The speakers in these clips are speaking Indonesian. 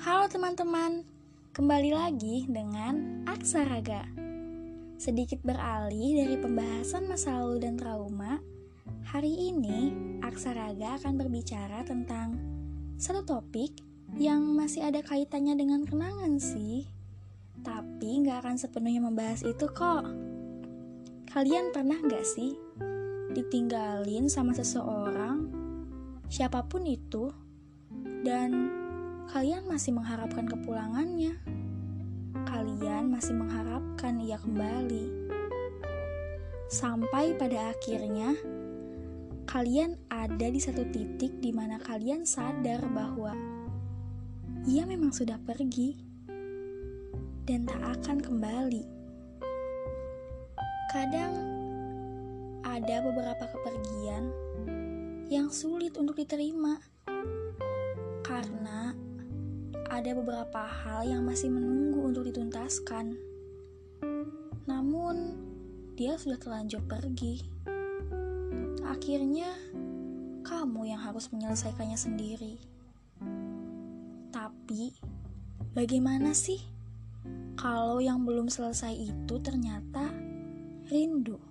Halo teman-teman, kembali lagi dengan Aksaraga. Sedikit beralih dari pembahasan masa lalu dan trauma, hari ini Aksaraga akan berbicara tentang satu topik yang masih ada kaitannya dengan kenangan sih. Tapi nggak akan sepenuhnya membahas itu kok. Kalian pernah nggak sih ditinggalin sama seseorang, siapa pun itu, dan kalian masih mengharapkan kepulangannya. Kalian masih mengharapkan ia kembali. Sampai pada akhirnya, kalian ada di satu titik di mana kalian sadar bahwa ia memang sudah pergi dan tak akan kembali. Kadang ada beberapa kepergian yang sulit untuk diterima karena ada beberapa hal yang masih menunggu untuk dituntaskan. Namun, dia sudah terlanjur pergi. Akhirnya, kamu yang harus menyelesaikannya sendiri. Tapi, bagaimana sih kalau yang belum selesai itu ternyata rindu?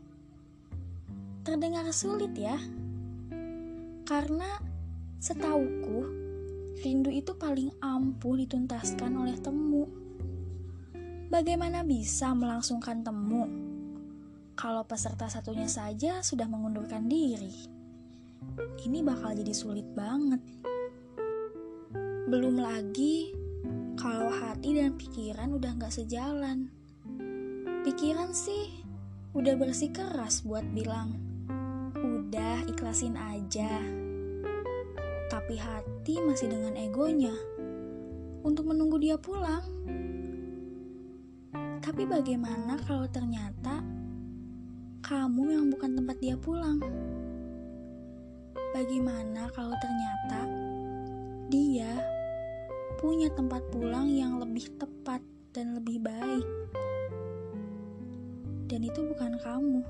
Terdengar sulit ya, karena setauku rindu itu paling ampuh dituntaskan oleh temu. Bagaimana bisa melangsungkan temu kalau peserta satunya saja sudah mengundurkan diri? Ini bakal jadi sulit banget. Belum lagi kalau hati dan pikiran udah gak sejalan. Pikiran sih udah bersih keras buat bilang, udah ikhlasin aja tapi hati masih dengan egonya untuk menunggu dia pulang. Tapi bagaimana kalau ternyata kamu yang bukan tempat dia pulang? Bagaimana kalau ternyata dia punya tempat pulang yang lebih tepat dan lebih baik? Dan itu bukan kamu.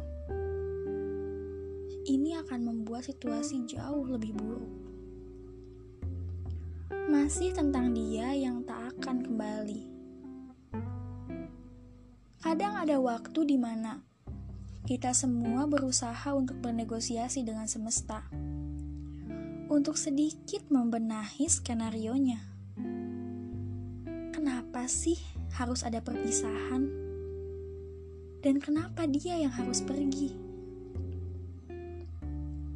Ini akan membuat situasi jauh lebih buruk masih tentang dia yang tak akan kembali. Kadang ada waktu di mana kita semua berusaha untuk bernegosiasi dengan semesta, untuk sedikit membenahi skenario-nya. Kenapa sih harus ada perpisahan? Dan kenapa dia yang harus pergi?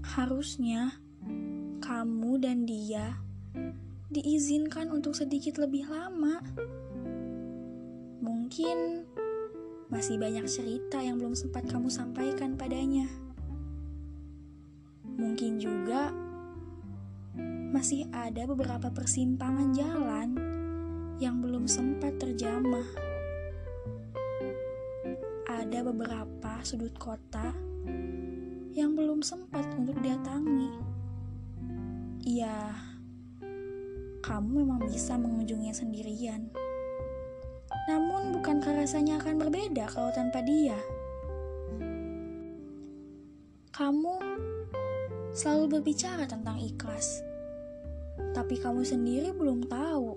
Harusnya kamu dan dia diizinkan untuk sedikit lebih lama. Mungkin masih banyak cerita yang belum sempat kamu sampaikan padanya. Mungkin juga masih ada beberapa persimpangan jalan yang belum sempat terjamah. Ada beberapa sudut kota yang belum sempat untuk datangi. Iya, kamu memang bisa mengunjunginya sendirian. Namun, bukankah rasanya akan berbeda kalau tanpa dia? Kamu selalu berbicara tentang ikhlas, tapi kamu sendiri belum tahu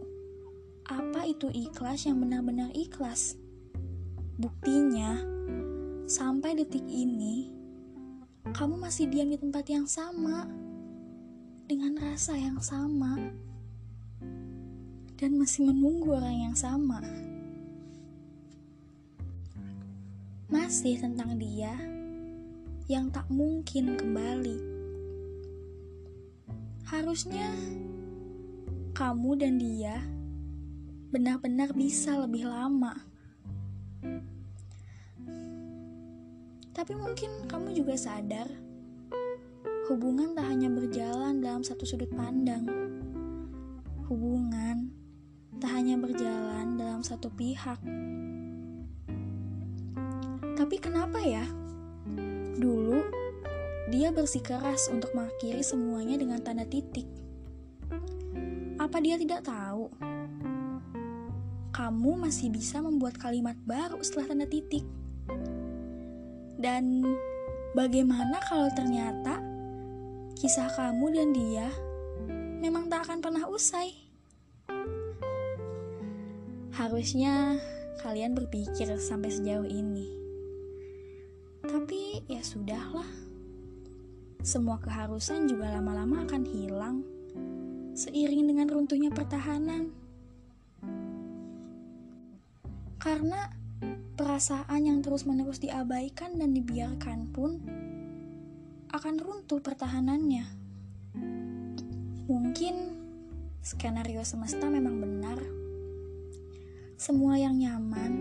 apa itu ikhlas yang benar-benar ikhlas. Buktinya, sampai detik ini, kamu masih diam di tempat yang sama dengan rasa yang sama dan masih menunggu orang yang sama. Masih tentang dia yang tak mungkin kembali. Harusnya kamu dan dia benar-benar bisa lebih lama. Tapi mungkin kamu juga sadar hubungan tak hanya berjalan dalam satu sudut pandang. Hubungan tak hanya berjalan dalam satu pihak. Tapi kenapa ya? Dulu dia bersikeras untuk mengakhiri semuanya dengan tanda titik. Apa dia tidak tahu? Kamu masih bisa membuat kalimat baru setelah tanda titik. Dan bagaimana kalau ternyata kisah kamu dan dia memang tak akan pernah usai? Harusnya kalian berpikir sampai sejauh ini. Tapi ya sudahlah. Semua keharusan juga lama-lama akan hilang seiring dengan runtuhnya pertahanan. Karena perasaan yang terus-menerus diabaikan dan dibiarkan pun akan runtuh pertahanannya. Mungkin skenario semesta memang benar. Semua yang nyaman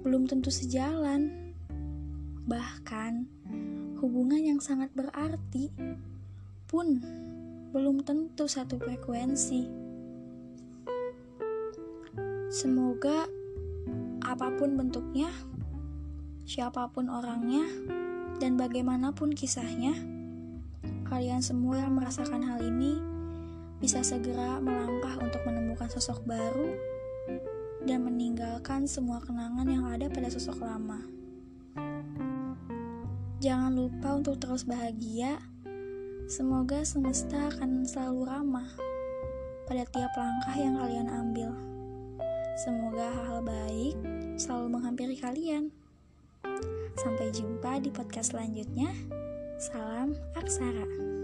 belum tentu sejalan. Bahkan hubungan yang sangat berarti pun belum tentu satu frekuensi. Semoga apa pun bentuknya, siapa pun orangnya, dan bagaimanapun kisahnya, kalian semua yang merasakan hal ini bisa segera melangkah untuk menemukan sosok baru dan meninggalkan semua kenangan yang ada pada sosok lama. Jangan lupa untuk terus bahagia. Semoga semesta akan selalu ramah pada tiap langkah yang kalian ambil. Semoga hal-hal baik selalu menghampiri kalian. Sampai jumpa di podcast selanjutnya. Salam Aksara.